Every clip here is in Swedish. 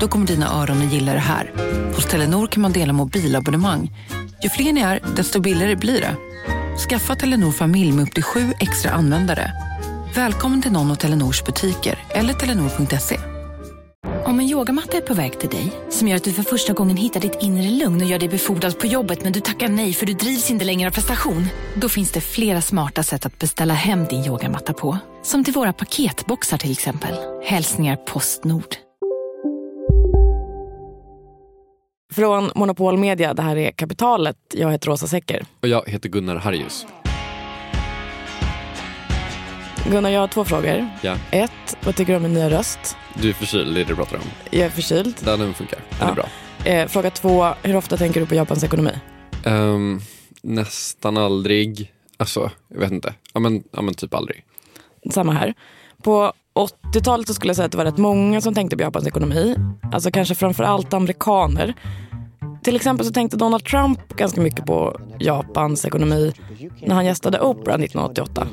Då kommer dina öron att gilla det här. Hos Telenor kan man dela mobilabonnemang. Ju fler ni är, desto billigare blir det. Skaffa Telenor familj med upp till sju extra användare. Välkommen till någon av Telenors butiker eller telenor.se. Om en yogamatta är på väg till dig, som gör att du för första gången hittar ditt inre lugn och gör dig befordrad på jobbet men du tackar nej för du drivs inte längre av prestation. Då finns det flera smarta sätt att beställa hem din yogamatta på. Som till våra paketboxar till exempel. Hälsningar Postnord. Från Monopol Media, det här är Kapitalet. Jag heter Rosa Secker. Och jag heter Gunnar Harjus. Gunnar, jag har två frågor. Ja. Ett, vad tycker du om min nya röst? Du är förkyld, det är det du pratar om. Jag är förkyld. Den, funkar, den Ja. är bra. Eh, fråga två, hur ofta tänker du på Japans ekonomi? Ehm, nästan aldrig. Alltså, jag vet inte. Ja men, ja, men typ aldrig. Samma här. På 80-talet så skulle jag säga att det var rätt många som tänkte på Japans ekonomi. Alltså kanske framför allt amerikaner. Till exempel så tänkte Donald Trump ganska mycket på Japans ekonomi när han gästade Oprah 1988.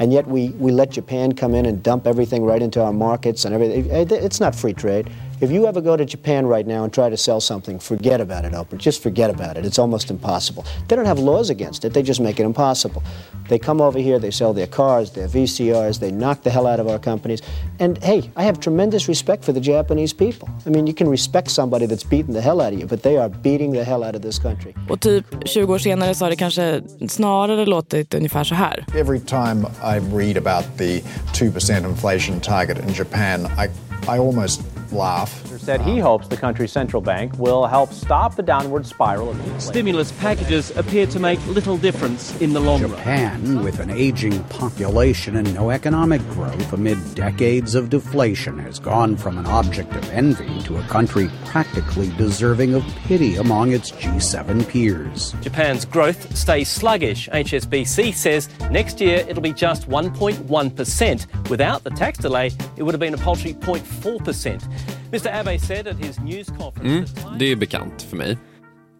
And yet we, we let Japan come in and dump everything right into our markets and everything. It- It's not free trade. If you ever go to Japan right now and try to sell something, forget about it, Oprah. Just forget about it. It's almost impossible. They don't have laws against it. They just make it impossible. They come over here, they sell their cars, their VCRs, they knock the hell out of our companies. And hey, I have tremendous respect for the Japanese people. I mean, you can respect somebody that's beating the hell out of you, but they are beating the hell out of this country. Och typ 20 år senare så har det kanske snarare låtit ungefär så här. Every time I read about the 2% inflation target in Japan, I, I almost Laugh said he hopes the country's central bank will help stop the downward spiral of inflation. Stimulus packages appear to make little difference in the long run. Japan, with an aging population and no economic growth amid decades of deflation, has gone from an object of envy to a country practically deserving of pity among its G7 peers. Japan's growth stays sluggish. HSBC says next year it'll be just 1.1%. Without the tax delay, it would have been a paltry 0.4%. Mr. Abe said at his news conference Mm, det är bekant för mig.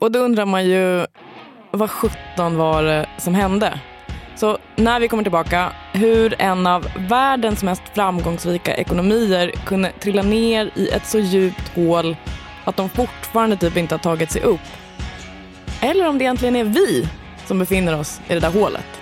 Och då undrar man ju, vad 17 var det som hände? Så när vi kommer tillbaka, hur en av världens mest framgångsrika ekonomier kunde trilla ner i ett så djupt hål att de fortfarande typ inte har tagit sig upp. Eller om det egentligen är vi som befinner oss i det där hålet.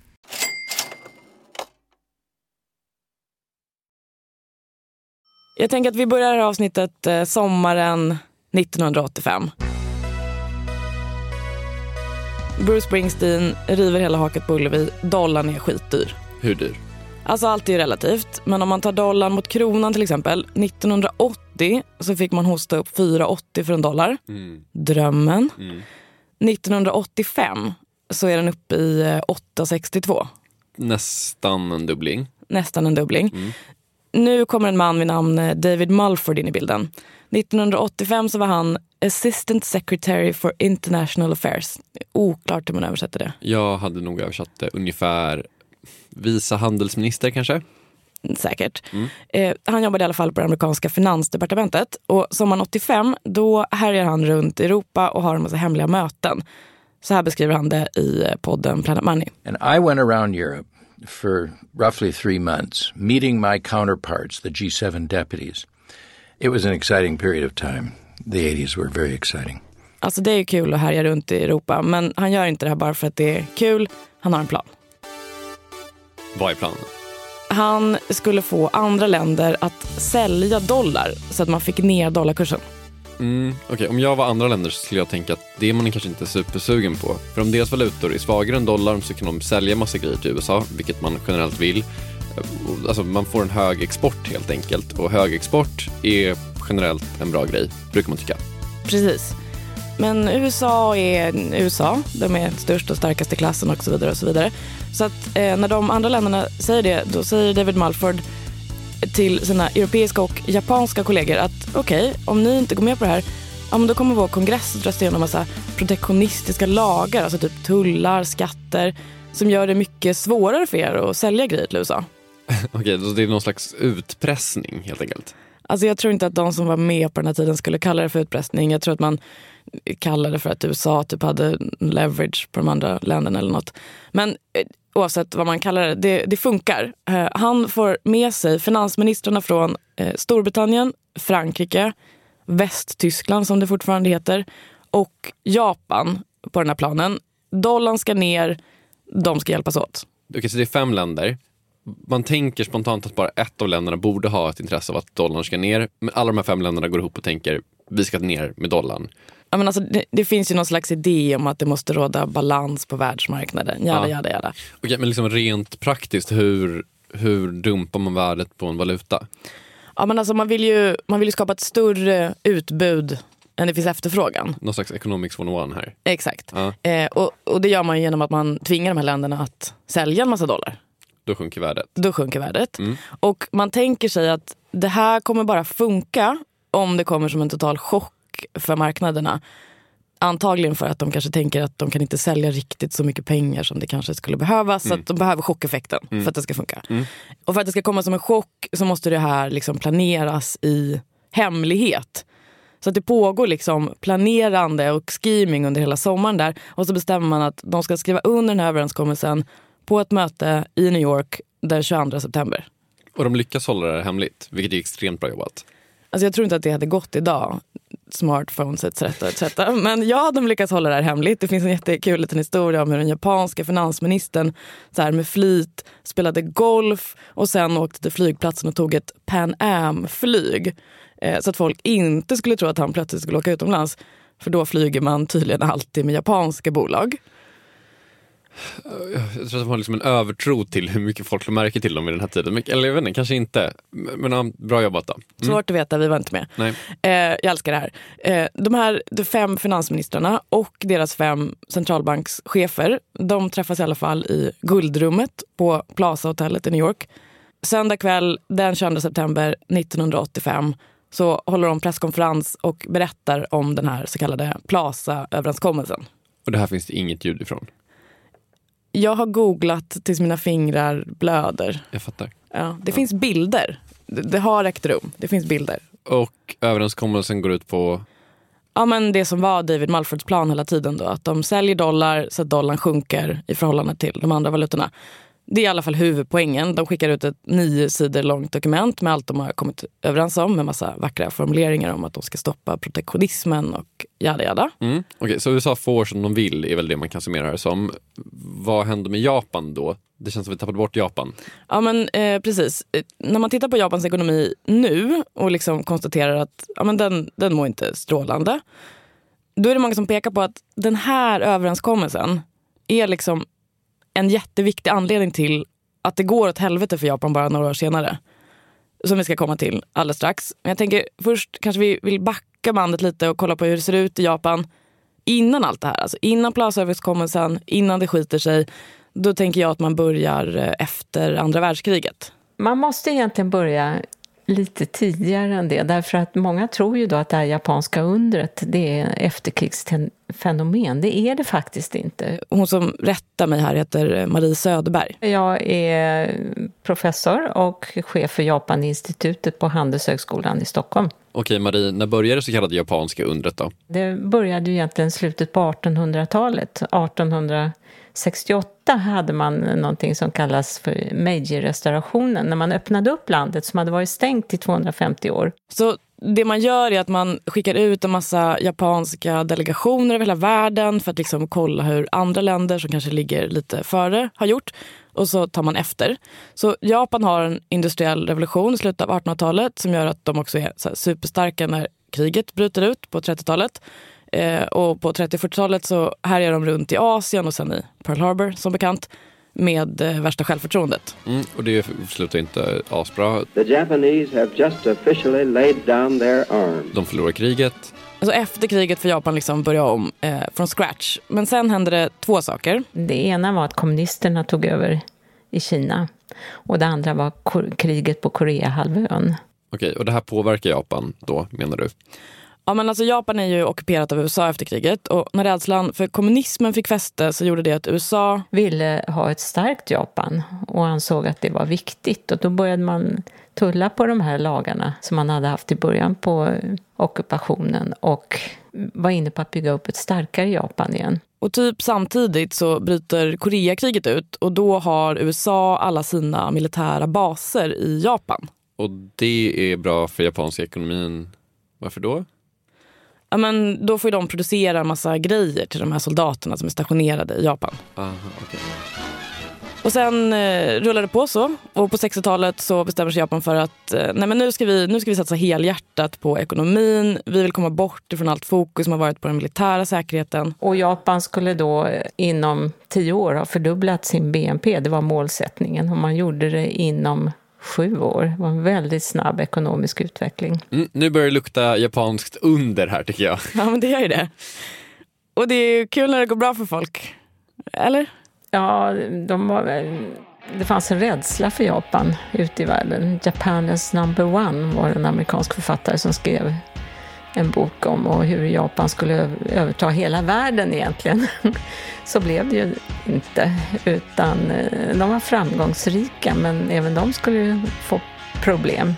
Jag tänker att vi börjar det här avsnittet eh, sommaren 1985. Bruce Springsteen river hela haket på Ullevi. Dollarn är skitdyr. Hur dyr? Alltså allt är ju relativt. Men om man tar dollarn mot kronan till exempel. 1980 så fick man hosta upp 4,80 för en dollar. Mm. Drömmen. Mm. 1985 så är den uppe i eh, 8,62. Nästan en dubbling. Nästan en dubbling. Mm. Nu kommer en man vid namn eh, David Mulford in i bilden. 1985 så var han Assistant Secretary for International Affairs. Oklart hur man översätter det. Jag hade nog översatt det ungefär vice handelsminister kanske? Säkert. Mm. Eh, han jobbade i alla fall på det amerikanska finansdepartementet. Och sommaren 85 då härjar han runt i Europa och har en massa hemliga möten. Så här beskriver han det i eh, podden Planet Money. And I went around Europe for roughly three months, meeting my counterparts, the G7 deputies. It was an exciting period of time. The 80s were very exciting. Alltså det är ju kul att härja runt i Europa men han gör inte det här bara för att det är kul. Han har en plan. Vad är planen? Han skulle få andra länder att sälja dollar så att man fick ner dollarkursen. Mm, okay. om jag var andra länder så skulle jag tänka att det är man kanske inte supersugen på. För om deras valutor är svagare än dollarn så kan de sälja massa grejer till USA, vilket man generellt vill. Eh, alltså man får en hög export helt enkelt och hög export är generellt en bra grej, brukar man tycka. Precis. Men USA är USA. De är störst och starkast i klassen och så vidare. och så vidare. Så att eh, när de andra länderna säger det, då säger David Mulford till sina europeiska och japanska kollegor att okej, okay, om ni inte går med på det här, ja, men då kommer vår kongress att rösta igenom massa protektionistiska lagar, alltså typ tullar, skatter, som gör det mycket svårare för er att sälja grejer till USA. Okej, okay, så det är någon slags utpressning helt enkelt? Alltså jag tror inte att de som var med på den här tiden skulle kalla det för utpressning. Jag tror att man kallade det för att USA typ hade leverage på de andra länderna eller något. Men eh, oavsett vad man kallar det, det, det funkar. Eh, han får med sig finansministrarna från eh, Storbritannien, Frankrike, Västtyskland som det fortfarande heter och Japan på den här planen. Dollarn ska ner, de ska hjälpas åt. Okej, så det är fem länder. Man tänker spontant att bara ett av länderna borde ha ett intresse av att dollarn ska ner. Men alla de här fem länderna går ihop och tänker vi ska ner med dollarn. Ja, men alltså, det, det, finns ju någon slags idé om att det måste råda balans på världsmarknaden. Jada, ja. jada, jada. Okej, men liksom rent praktiskt, hur, hur dumpar man värdet på en valuta? Ja, men alltså, man, vill ju, man vill ju skapa ett större utbud än det finns efterfrågan. Någon slags economics 101 här. Exakt. Ja. Eh, och, och det gör man genom att man tvingar de här länderna att sälja en massa dollar. Då sjunker värdet. Då sjunker värdet. Mm. Och man tänker sig att det här kommer bara funka om det kommer som en total chock för marknaderna. Antagligen för att de kanske tänker att de kan inte sälja riktigt så mycket pengar som det kanske skulle behövas. Mm. Så att de behöver chockeffekten Mm. för att det ska funka. Mm. Och för att det ska komma som en chock så måste det här liksom planeras i hemlighet. Så att det pågår liksom planerande och scheming under hela sommaren där. Och så bestämmer man att de ska skriva under den här överenskommelsen på ett möte i New York den 22 september. Och de lyckas hålla det här hemligt, vilket är extremt bra jobbat. Alltså jag tror inte att det hade gått idag. Smartphones etc. etc. Men ja, de lyckas hålla det här hemligt. Det finns en jättekul liten historia om hur den japanska finansministern så här, med flit spelade golf och sen åkte till flygplatsen och tog ett Pan Am-flyg. Eh, så att folk inte skulle tro att han plötsligt skulle åka utomlands. För då flyger man tydligen alltid med japanska bolag. Jag tror att de har liksom en övertro till hur mycket folk lade märke till dem i den här tiden. Men, eller jag vet inte, kanske inte. Men ja, bra jobbat då. Mm. Svårt att veta, vi var inte med. Nej. Eh, jag älskar det här. Eh, de här de fem finansministrarna och deras fem centralbankschefer, de träffas i alla fall i guldrummet på Plaza-hotellet i New York. Söndag kväll den 22 september 1985 så håller de presskonferens och berättar om den här så kallade Plaza-överenskommelsen. Och det här finns det inget ljud ifrån. Jag har googlat tills mina fingrar blöder. Jag fattar. Ja, det finns bilder. Det, det har ägt rum. Det finns bilder. Och överenskommelsen går ut på? Ja, men det som var David Malfords plan hela tiden. Då, att de säljer dollar så att dollarn sjunker i förhållande till de andra valutorna. Det är i alla fall huvudpoängen. De skickar ut ett nio sidor långt dokument med allt de har kommit överens om med massa vackra formuleringar om att de ska stoppa protektionismen och jada jada. Mm. Okay, så USA får som de vill är väl det man kan summera det som. Vad händer med Japan då? Det känns som att vi tappade bort Japan. Ja men eh, precis. När man tittar på Japans ekonomi nu och liksom konstaterar att ja, men den, den mår inte strålande. Då är det många som pekar på att den här överenskommelsen är liksom en jätteviktig anledning till att det går åt helvete för Japan bara några år senare. Som vi ska komma till alldeles strax. Men jag tänker först kanske vi vill backa bandet lite och kolla på hur det ser ut i Japan innan allt det här. Alltså innan Plazaöverenskommelsen, innan det skiter sig. Då tänker jag att man börjar eh, efter andra världskriget. Man måste egentligen börja lite tidigare än det. Därför att många tror ju då att det här japanska undret det är efterkrigsfenomen. Det är det faktiskt inte. Hon som rättar mig här heter Marie Söderberg. Jag är professor och chef för Japaninstitutet på Handelshögskolan i Stockholm. Okej Marie, när började det så kallade japanska undret då? Det började ju egentligen slutet på 1800-talet. 1800 68 hade man någonting som kallas för Meiji-restaurationen, när man öppnade upp landet som hade varit stängt i 250 år. Så det man gör är att man skickar ut en massa japanska delegationer över hela världen för att liksom kolla hur andra länder som kanske ligger lite före har gjort. Och så tar man efter. Så Japan har en industriell revolution i slutet av 1800-talet som gör att de också är superstarka när kriget bryter ut på 30-talet. Eh, och på 30-40-talet så härjar de runt i Asien och sen i Pearl Harbor som bekant med eh, värsta självförtroendet. Mm, och det slutar inte asbra. The Japanese have just officially laid down their arms. De förlorar kriget. Alltså efter kriget får Japan liksom börja om eh, från scratch. Men sen hände det två saker. Det ena var att kommunisterna tog över i Kina. Och det andra var kriget på Koreahalvön. Okej, och det här påverkar Japan då, menar du? Ja, men alltså Japan är ju ockuperat av USA efter kriget och när rädslan för kommunismen fick fäste så gjorde det att USA ville ha ett starkt Japan och ansåg att det var viktigt och då började man tulla på de här lagarna som man hade haft i början på ockupationen och var inne på att bygga upp ett starkare Japan igen. Och typ samtidigt så bryter Koreakriget ut och då har USA alla sina militära baser i Japan. Och det är bra för japanska ekonomin. Varför då? ja, men då får de producera en massa grejer till de här soldaterna som är stationerade i Japan. Aha, okay. Och sen eh, rullar det på så. Och på 60-talet så bestämmer sig Japan för att eh, nej men nu, ska vi, nu ska vi satsa helhjärtat på ekonomin. Vi vill komma bort ifrån allt fokus som har varit på den militära säkerheten. Och Japan skulle då eh, inom tio år ha fördubblat sin BNP. Det var målsättningen. Och man gjorde det inom sju år. Det var en väldigt snabb ekonomisk utveckling. Mm, nu börjar det lukta japanskt under här tycker jag. Ja, men det gör ju det. Och det är kul när det går bra för folk. Eller? Ja, de var, det fanns en rädsla för Japan ute i världen. Japan is number one var en amerikansk författare som skrev en bok om och hur Japan skulle överta hela världen egentligen. Så blev det ju inte, utan eh, de var framgångsrika men även de skulle ju få problem.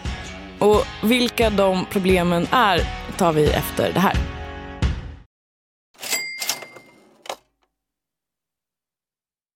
Och vilka de problemen är tar vi efter det här.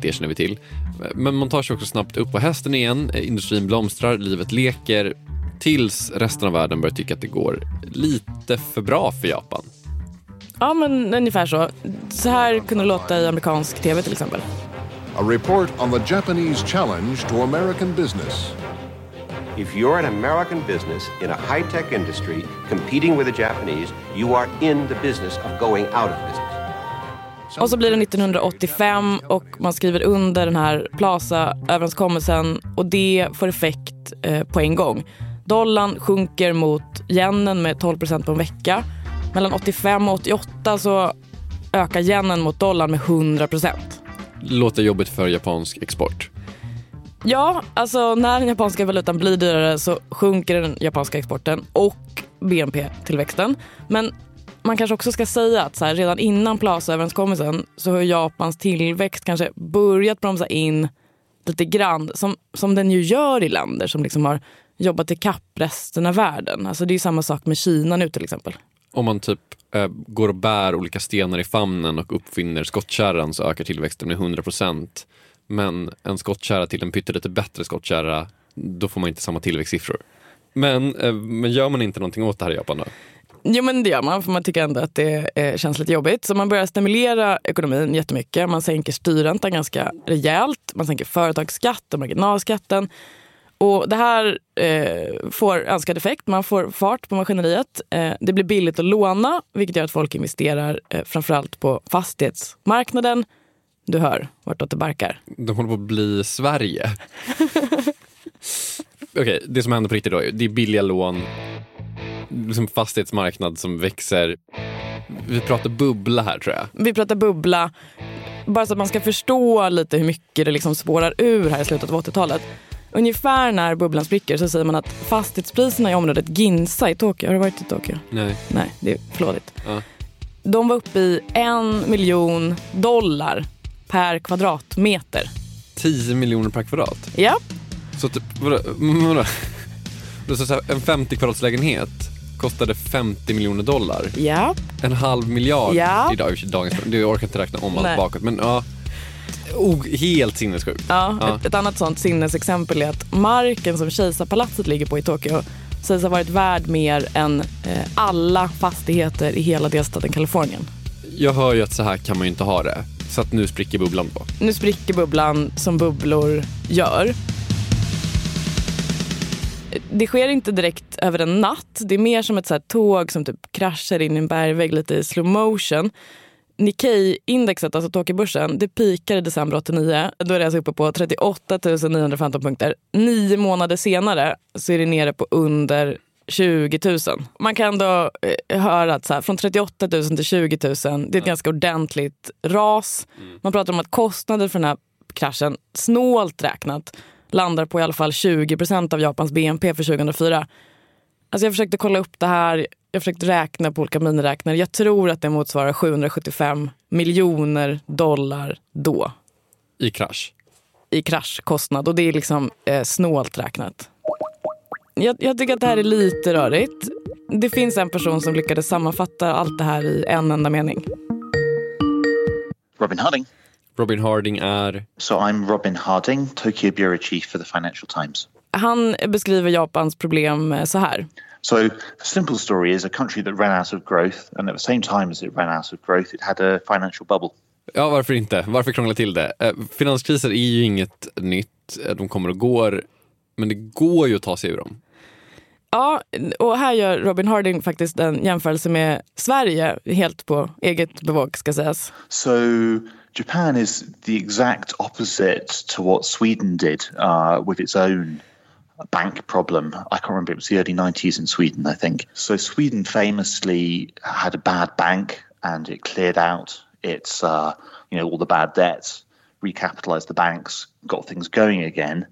Det känner vi till. Men man tar sig också snabbt upp på hästen igen. Industrin blomstrar, livet leker. Tills resten av världen börjar tycka att det går lite för bra för Japan. Ja, men ungefär så. Så här kunde det låta i amerikansk tv till exempel. A report on the Japanese challenge to American business. If you're an American business in a high-tech industry competing with the Japanese, you are in the business of going out of business. Och så blir det 1985 och man skriver under den här Plaza-överenskommelsen och det får effekt eh, på en gång. Dollarn sjunker mot yenen med 12% på en vecka. Mellan 85 och 88 så ökar yenen mot dollarn med 100% Låter jobbigt för japansk export. Ja, alltså när den japanska valutan blir dyrare så sjunker den japanska exporten och BNP-tillväxten. Men man kanske också ska säga att så här, redan innan Plaza-överenskommelsen så har Japans tillväxt kanske börjat bromsa in lite grann som, som den ju gör i länder som liksom har jobbat ikapp resten av världen. Alltså det är samma sak med Kina nu till exempel. Om man typ eh, går och bär olika stenar i famnen och uppfinner skottkärran så ökar tillväxten med 100 procent. Men en skottkärra till en pyttelite bättre skottkärra, då får man inte samma tillväxtsiffror. Men, eh, men gör man inte någonting åt det här i Japan då? Jo men det gör man, för man tycker ändå att det eh, känns lite jobbigt. Så man börjar stimulera ekonomin jättemycket. Man sänker styrräntan ganska rejält. Man sänker företagsskatten, marginalskatten. Och det här eh, får önskad effekt. Man får fart på maskineriet. Eh, det blir billigt att låna, vilket gör att folk investerar eh, framförallt på fastighetsmarknaden. Du hör vartåt det barkar. De håller på att bli Sverige. Okej, okay, det som händer på riktigt då, det är billiga lån liksom fastighetsmarknad som växer. Vi pratar bubbla här tror jag. Vi pratar bubbla. Bara så att man ska förstå lite hur mycket det liksom spårar ur här i slutet av 80-talet. Ungefär när bubblan spricker så säger man att fastighetspriserna i området Ginza i Tokyo, har du varit i Tokyo? Nej. Nej, det är flådigt. Ja. De var uppe i en miljon dollar per kvadratmeter. 10 miljoner per kvadrat? Ja. Så typ, vadå? vadå? Så en 50 kvadratslägenhet kostade 50 miljoner dollar. Ja. En halv miljard ja. idag, dagens, jag orkar inte räkna om allt bakåt. Men ja, oh, helt sinnessjukt. Ja, ja. Ett, ett, annat sånt sinnesexempel är att marken som Kejsarpalatset ligger på i Tokyo sägs ha varit värd mer än eh, alla fastigheter i hela delstaten Kalifornien. Jag hör ju att så här kan man ju inte ha det. Så att nu spricker bubblan då. Nu spricker bubblan som bubblor gör det sker inte direkt över en natt. Det är mer som ett så tåg som typ kraschar in i en bergvägg lite i slow motion. Nikkei-indexet, alltså Tokyobörsen, det pikar i december 89. Då är det alltså uppe på 38 915 punkter. Nio månader senare så är det nere på under 20 000. Man kan ändå eh, höra att så här, från 38 000 till 20 000, det är ett ganska ordentligt ras. Mm. Man pratar om att kostnader för den här kraschen, snålt räknat, landar på i alla fall 20 procent av Japans BNP för 2004. Alltså jag försökte kolla upp det här, jag försökte räkna på olika miniräknare. Jag tror att det motsvarar 775 miljoner dollar då. I krasch? I kraschkostnad och det är liksom eh, snålt räknat. Jag, jag tycker att det här är lite rörigt. det finns en person som lyckades sammanfatta allt det här i en enda mening. Robin Harding. Robin Harding är... So I'm Robin Harding, Tokyo Bureau Chief for the Financial Times. Han beskriver Japans problem eh, så här. So the simple story is a country that ran out of growth and at the same time as it ran out of growth it had a financial bubble. Ja, varför inte? Varför krångla till det? Eh, finanskriser är ju inget nytt. Eh, de kommer och går. Men det går ju att ta sig ur dem. Ja, och här gör Robin Harding faktiskt en jämförelse med Sverige helt på eget bevåg ska sägas. So Japan is the exact opposite to what Sweden did uh, with its own bank problem. I can't remember, it was the early 90s in Sweden, I think. So Sweden famously had a bad bank and it cleared out its, uh, you know, all the bad debts, recapitalized the banks, got things going again.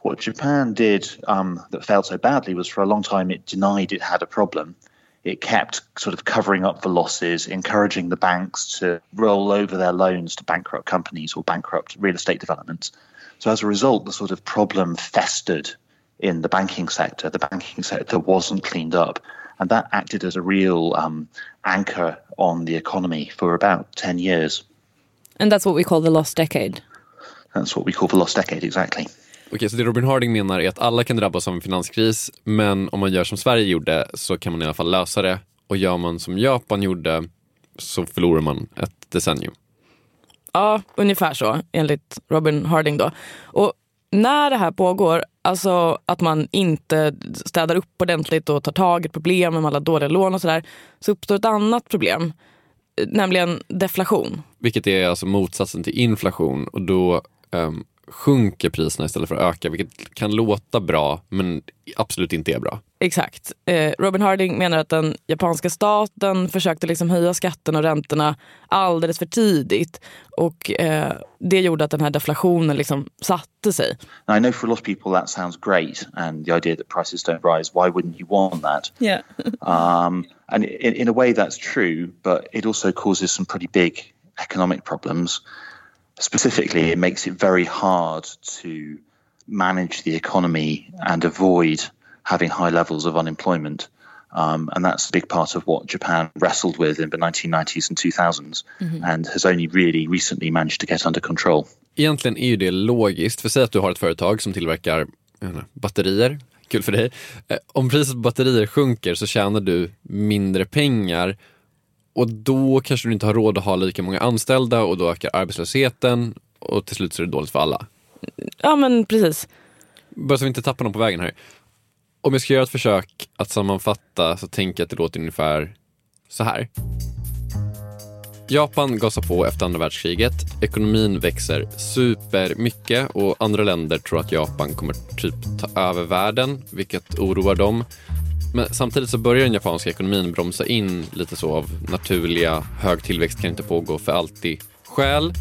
What Japan did um, that failed so badly was for a long time it denied it had a problem. It kept sort of covering up the losses, encouraging the banks to roll over their loans to bankrupt companies or bankrupt real estate developments. So as a result, the sort of problem festered in the banking sector. The banking sector wasn't cleaned up. And that acted as a real um, anchor on the economy for about 10 years. And that's what we call the lost decade. That's what we call the lost decade, exactly. Okej, så det Robin Harding menar är att alla kan drabbas av en finanskris, men om man gör som Sverige gjorde så kan man i alla fall lösa det. Och gör man som Japan gjorde så förlorar man ett decennium. Ja, ungefär så enligt Robin Harding då. Och när det här pågår, alltså att man inte städar upp ordentligt och tar tag i problemen med alla dåliga lån och sådär, så uppstår ett annat problem, nämligen deflation. Vilket är alltså motsatsen till inflation och då um, sjunker priserna istället för att öka, vilket kan låta bra men absolut inte är bra. Exakt. Eh, Robin Harding menar att den japanska staten försökte liksom höja skatterna och räntorna alldeles för tidigt. Och eh, det gjorde att den här deflationen liksom satte sig. I know for a lot of people that sounds great and the idea that prices don't rise, why wouldn't you want that? Yeah. um, and in, in a way that's true, but it also causes some pretty big economic problems. Specifically, it makes it very hard to manage the economy and avoid having high levels of unemployment. Um, and that's a big part of what Japan wrestled with in the 1990s and 2000s Mhm. and has only really recently managed to get under control. Egentligen är ju det logiskt, för säg att du har ett företag som tillverkar inte, batterier, kul för dig. Eh, Om priset på batterier sjunker så tjänar du mindre pengar och då kanske du inte har råd att ha lika många anställda och då ökar arbetslösheten och till slut så är det dåligt för alla. Ja men precis. Bara så vi inte tappar någon på vägen här. Om jag ska göra ett försök att sammanfatta så tänker jag att det låter ungefär så här. Japan gasar på efter andra världskriget. Ekonomin växer supermycket och andra länder tror att Japan kommer typ ta över världen, vilket oroar dem. Men samtidigt så börjar den japanska ekonomin bromsa in lite så av naturliga hög tillväxt kan inte pågå för alltid skäl.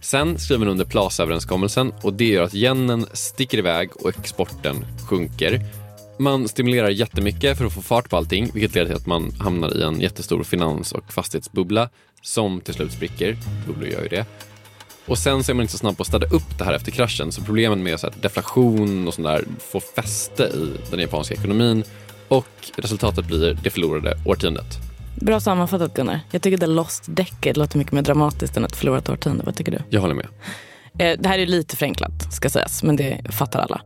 Sen skriver man under Plaza-överenskommelsen och det gör att yenen sticker iväg och exporten sjunker. Man stimulerar jättemycket för att få fart på allting vilket leder till att man hamnar i en jättestor finans och fastighetsbubbla som till slut spricker. Bubblor gör ju det. Och sen så är man inte så snabb på att städa upp det här efter kraschen så problemen med så här deflation och sånt där får fäste i den japanska ekonomin och resultatet blir det förlorade årtiondet. Bra sammanfattat Gunnar. Jag tycker The Lost Decade låter mycket mer dramatiskt än ett förlorat årtionde. Vad tycker du? Jag håller med. Eh, det här är lite förenklat ska sägas, men det fattar alla.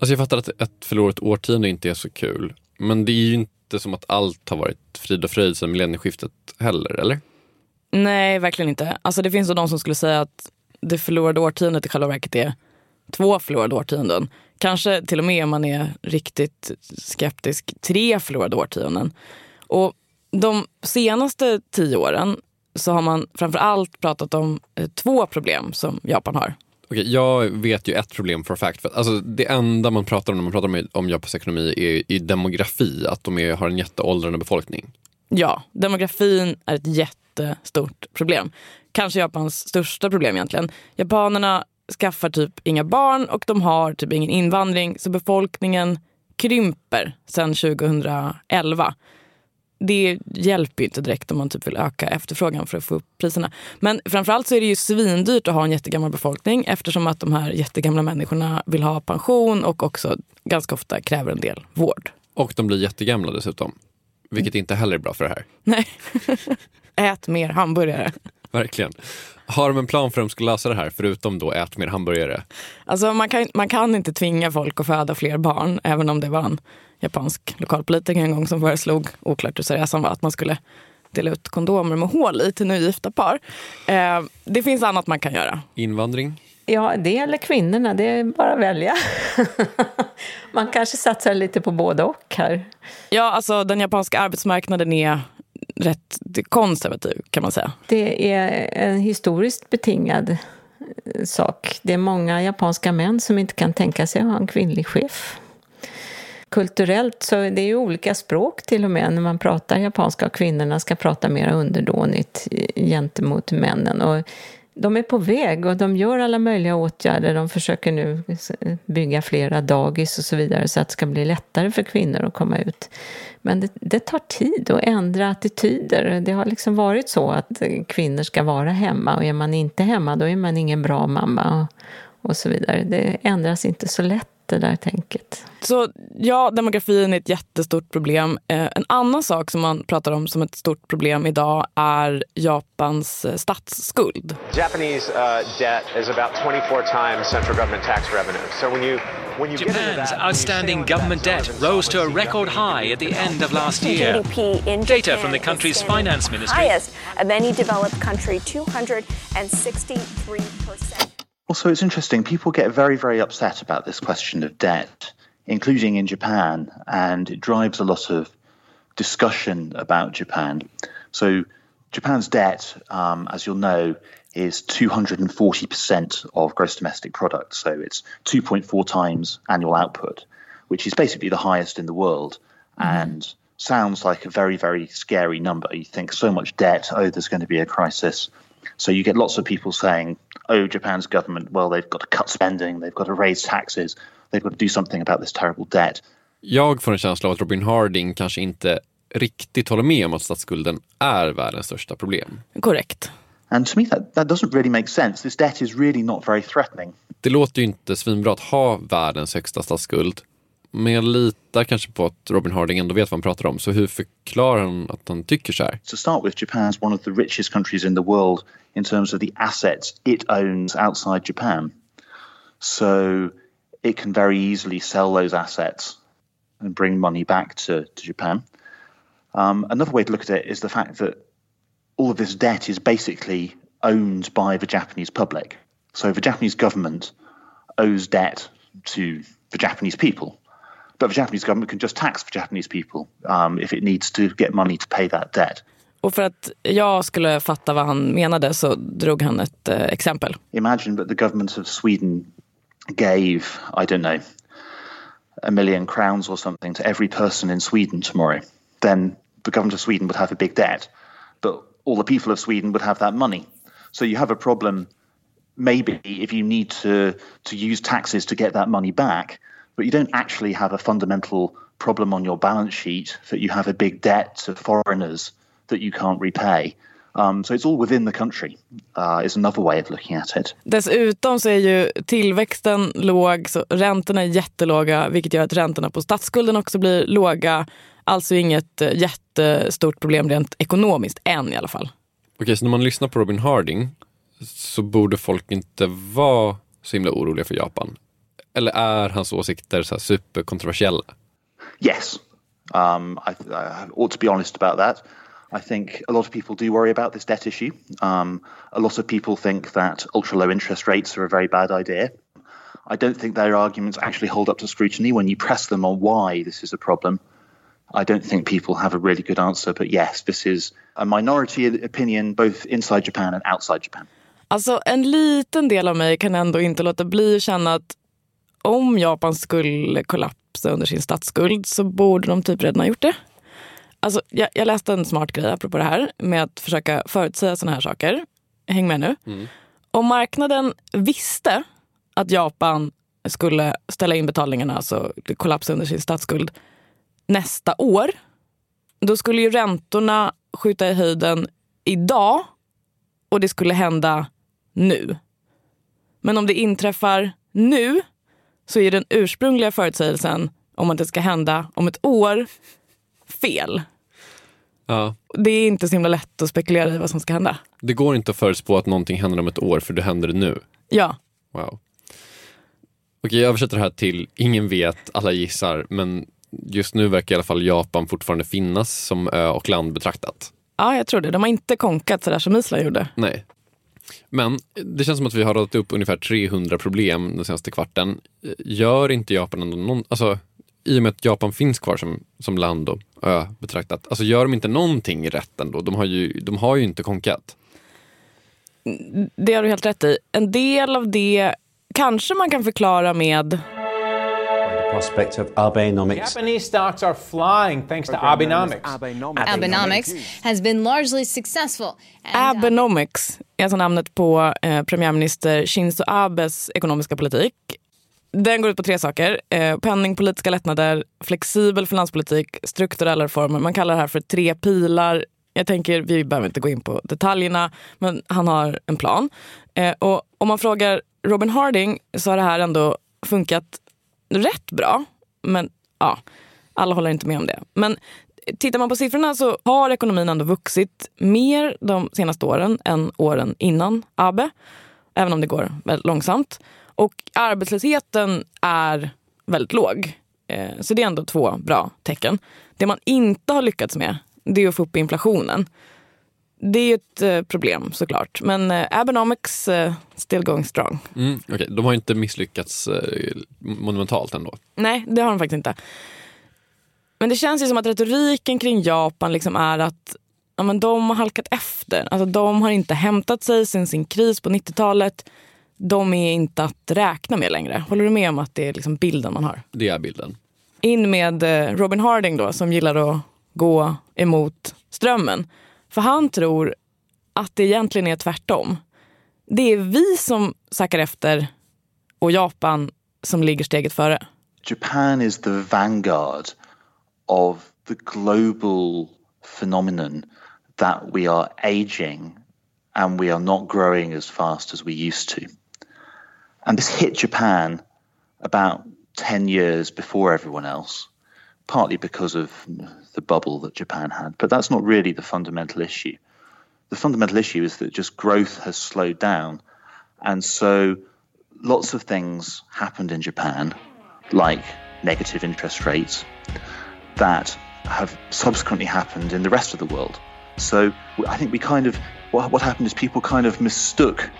Alltså jag fattar att ett förlorat årtionde inte är så kul. Men det är ju inte som att allt har varit frid och fröjd sedan millennieskiftet heller, eller? Nej, verkligen inte. Alltså det finns då de som skulle säga att det förlorade årtiondet i själva verket är två förlorade årtionden. Kanske till och med om man är riktigt skeptisk, tre förlorade årtionden. Och de senaste tio åren så har man framför allt pratat om eh, två problem som Japan har. Okej, jag vet ju ett problem for fact. För, alltså, det enda man pratar om när man pratar om, om Japans ekonomi är, är demografi, att de är, har en jätteåldrande befolkning. Ja, demografin är ett jättestort problem. Kanske Japans största problem egentligen. Japanerna skaffar typ inga barn och de har typ ingen invandring så befolkningen krymper sedan 2011. Det hjälper ju inte direkt om man typ vill öka efterfrågan för att få upp priserna. Men framförallt så är det ju svindyrt att ha en jättegammal befolkning eftersom att de här jättegamla människorna vill ha pension och också ganska ofta kräver en del vård. Och de blir jättegamla dessutom. Vilket inte heller är bra för det här. Nej. Ät mer hamburgare. Verkligen. Har de en plan för hur de ska lösa det här, förutom då ät mer hamburgare? Alltså man kan, man kan inte tvinga folk att föda fler barn, även om det var en japansk lokalpolitiker en gång som föreslog, oklart hur seriös han var, att man skulle dela ut kondomer med hål i till nygifta par. Eh, det finns annat man kan göra. Invandring? Ja, det gäller kvinnorna. Det är bara att välja. Man kanske satsar lite på både och här. Ja, alltså den japanska arbetsmarknaden är rätt konservativ kan man säga. Det är en historiskt betingad eh, sak. Det är många japanska män som inte kan tänka sig att ha en kvinnlig chef. Kulturellt så det är ju olika språk till och med när man pratar japanska och kvinnorna ska prata mer underdånigt eh, gentemot männen. Och de är på väg och de gör alla möjliga åtgärder. De försöker nu bygga flera dagis och så vidare så att det ska bli lättare för kvinnor att komma ut. Men det, det tar tid att ändra attityder. Det har liksom varit så att kvinnor ska vara hemma och är man inte hemma då är man ingen bra mamma och, och så vidare. Det ändras inte så lätt det där tänket. Så ja, demografin är ett jättestort problem. Eh, en annan sak som man pratar om som ett stort problem idag är Japans eh, statsskuld. Japanese uh, debt is about 24 times central government tax revenue. So when you when you Japan's that, outstanding government debt rose to a record high at the end of last year. Data from the country's finance ministry. Highest of any developed country, 263 percent. Also, it's interesting. People get very, very upset about this question of debt, including in Japan, and it drives a lot of discussion about Japan. So, Japan's debt, um, as you'll know, is 240% of gross domestic product. So, it's 2.4 times annual output, which is basically the highest in the world. Mm-hmm. And sounds like a very, very scary number. You think so much debt, oh, there's going to be a crisis. So you get lots of people saying, oh, Japan's government, well, they've got to cut spending, they've got to raise taxes, they've got to do something about this terrible debt. Jag får en känsla av att Robin Harding kanske inte riktigt håller med om att statsskulden är världens största problem. Korrekt. And to me that, that doesn't really make sense. This debt is really not very threatening. Det låter ju inte svinbra att ha världens högsta statsskuld. Men jag litar kanske på att Robin Harding ändå vet vad han pratar om. Så hur förklarar han att han tycker så här? To start with, Japan is one of the richest countries in the world in terms of the assets it owns outside Japan. So it can very easily sell those assets and bring money back to, to Japan. Um, another way to look at it is the fact that all of this debt is basically owned by the Japanese public. So the Japanese government owes debt to the Japanese people. But the Japanese government can just tax the Japanese people um, if it needs to get money to pay that debt. Och för att jag skulle fatta vad han menade så drog han ett eh, exempel. Imagine that the government of Sweden gave, I don't know, a million crowns or something to every person in Sweden tomorrow. Then the government of Sweden would have a big debt, but all the people of Sweden would have that money. So you have a problem maybe if you need to to use taxes to get that money back, but you don't actually have a fundamental problem on your balance sheet that you have a big debt to foreigners that you can't repay. Um, so it's all within the country uh, is another way of looking at it. Dessutom så är ju tillväxten låg, så räntorna är jättelåga vilket gör att räntorna på statsskulden också blir låga. Alltså inget eh, jättestort problem rent ekonomiskt, än i alla fall. Okej, så när man lyssnar på Robin Harding så borde folk inte vara så himla oroliga för Japan. Eller är hans åsikter så här superkontroversiella? Yes, um, I, I ought to be honest about that. I think a lot of people do worry about this debt issue. Um, a lot of people think that ultra low interest rates are a very bad idea. I don't think their arguments actually hold up to scrutiny when you press them on why this is a problem. I don't think people have a really good answer, but yes, this is a minority opinion both inside Japan and outside Japan. Alltså en liten del av mig kan ändå inte låta bli att känna att om Japan skulle kollapsa under sin statsskuld så borde de typ redan ha gjort det. Alltså, jag, jag läste en smart grej apropå det här med att försöka förutsäga sådana här saker. Häng med nu. Mm. Om marknaden visste att Japan skulle ställa in betalningarna, alltså kollapsa under sin statsskuld nästa år, då skulle ju räntorna skjuta i höjden idag och det skulle hända nu. Men om det inträffar nu så är den ursprungliga förutsägelsen om att det ska hända om ett år fel. Ja. Det är inte så himla lätt att spekulera i vad som ska hända. Det går inte att förutspå att någonting händer om ett år för det händer nu. Ja, Wow. Okej, jag översätter det här till ingen vet, alla gissar, men just nu verkar i alla fall Japan fortfarande finnas som ö och land betraktat. ja jag tror det. De har inte konkat sådär som Island gjorde. Nej. Men det känns som att vi har radat upp ungefär 300 problem den senaste kvarten. Gör inte Japan ändå någon, alltså i och med att Japan finns kvar som, som land och ö betraktat, alltså gör de inte någonting rätt ändå? De har ju, de har ju inte konkat. Det har du helt rätt i. En del av det kanske man kan förklara med prospect of Abenomics. Japanese stocks are flying thanks to Abenomics. Abenomics has been largely successful. Abenomics är alltså namnet på eh, premiärminister Shinzo Abes ekonomiska politik. Den går ut på tre saker. Eh, penningpolitiska lättnader, flexibel finanspolitik, strukturella reformer. Man kallar det här för tre pilar. Jag tänker, vi behöver inte gå in på detaljerna, men han har en plan. Eh, och om man frågar Robin Harding så har det här ändå funkat rätt bra. Men ja, alla håller inte med om det. Men tittar man på siffrorna så har ekonomin ändå vuxit mer de senaste åren än åren innan Abe. Även om det går väldigt långsamt. Och arbetslösheten är väldigt låg. Eh, så det är ändå två bra tecken. Det man inte har lyckats med det är att få upp inflationen. Det är ju ett eh, problem såklart. Men eh, Abenomics eh, still going strong. Mm, okej. De har inte misslyckats monumentalt ändå. Nej, det har de faktiskt inte. Men det känns ju som att retoriken kring Japan liksom är att ja, men de har halkat efter. Alltså, de har inte hämtat sig sen sin kris på 90-talet. De är inte att räkna med längre. Håller du med om att det är liksom bilden man har? Det är bilden. In med Robin Harding då, som gillar att gå emot strömmen. För han tror att det egentligen är tvärtom. Det är vi som sackar efter och Japan som ligger steget före. Japan is the vanguard of the global phenomenon that we are aging and we are not growing as fast as we used to. And this hit Japan about 10 years before everyone else, partly because of the bubble that Japan had. But that's not really the fundamental issue. The fundamental issue is that just growth has slowed down. And so lots of things happened in Japan, like negative interest rates, that have subsequently happened in the rest of the world. So I think we kind of, what, what happened is people kind of mistook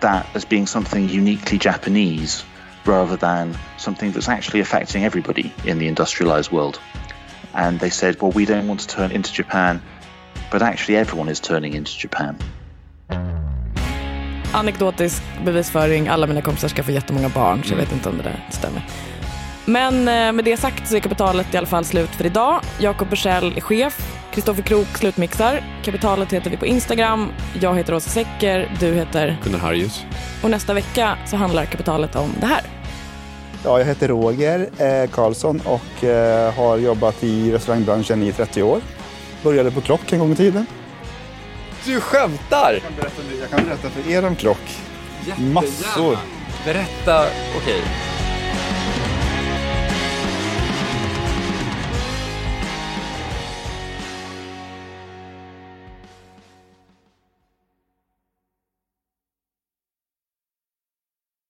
that as being something uniquely Japanese rather than something that's actually affecting everybody in the industrialized world. And they said, well, we don't want to turn into Japan, but actually everyone is turning into Japan. Anekdotisk bevisföring. Alla mina kompisar ska få jättemånga barn, så jag vet inte om det där stämmer. Men eh, med det sagt så är kapitalet i alla fall slut för idag. Jakob Bursell är chef. Kristoffer Krook slutmixar. Kapitalet heter vi på Instagram. Jag heter Åsa Secker. Du heter... Gunnar Harjus. Och nästa vecka så handlar kapitalet om det här. Ja, jag heter Roger eh, Karlsson och eh, har jobbat i restaurangbranschen i 30 år. Började på Klock en gång i tiden. Du skämtar! Jag kan berätta, jag kan berätta för er om Klock. Jättegärna. Massor. Berätta, okej.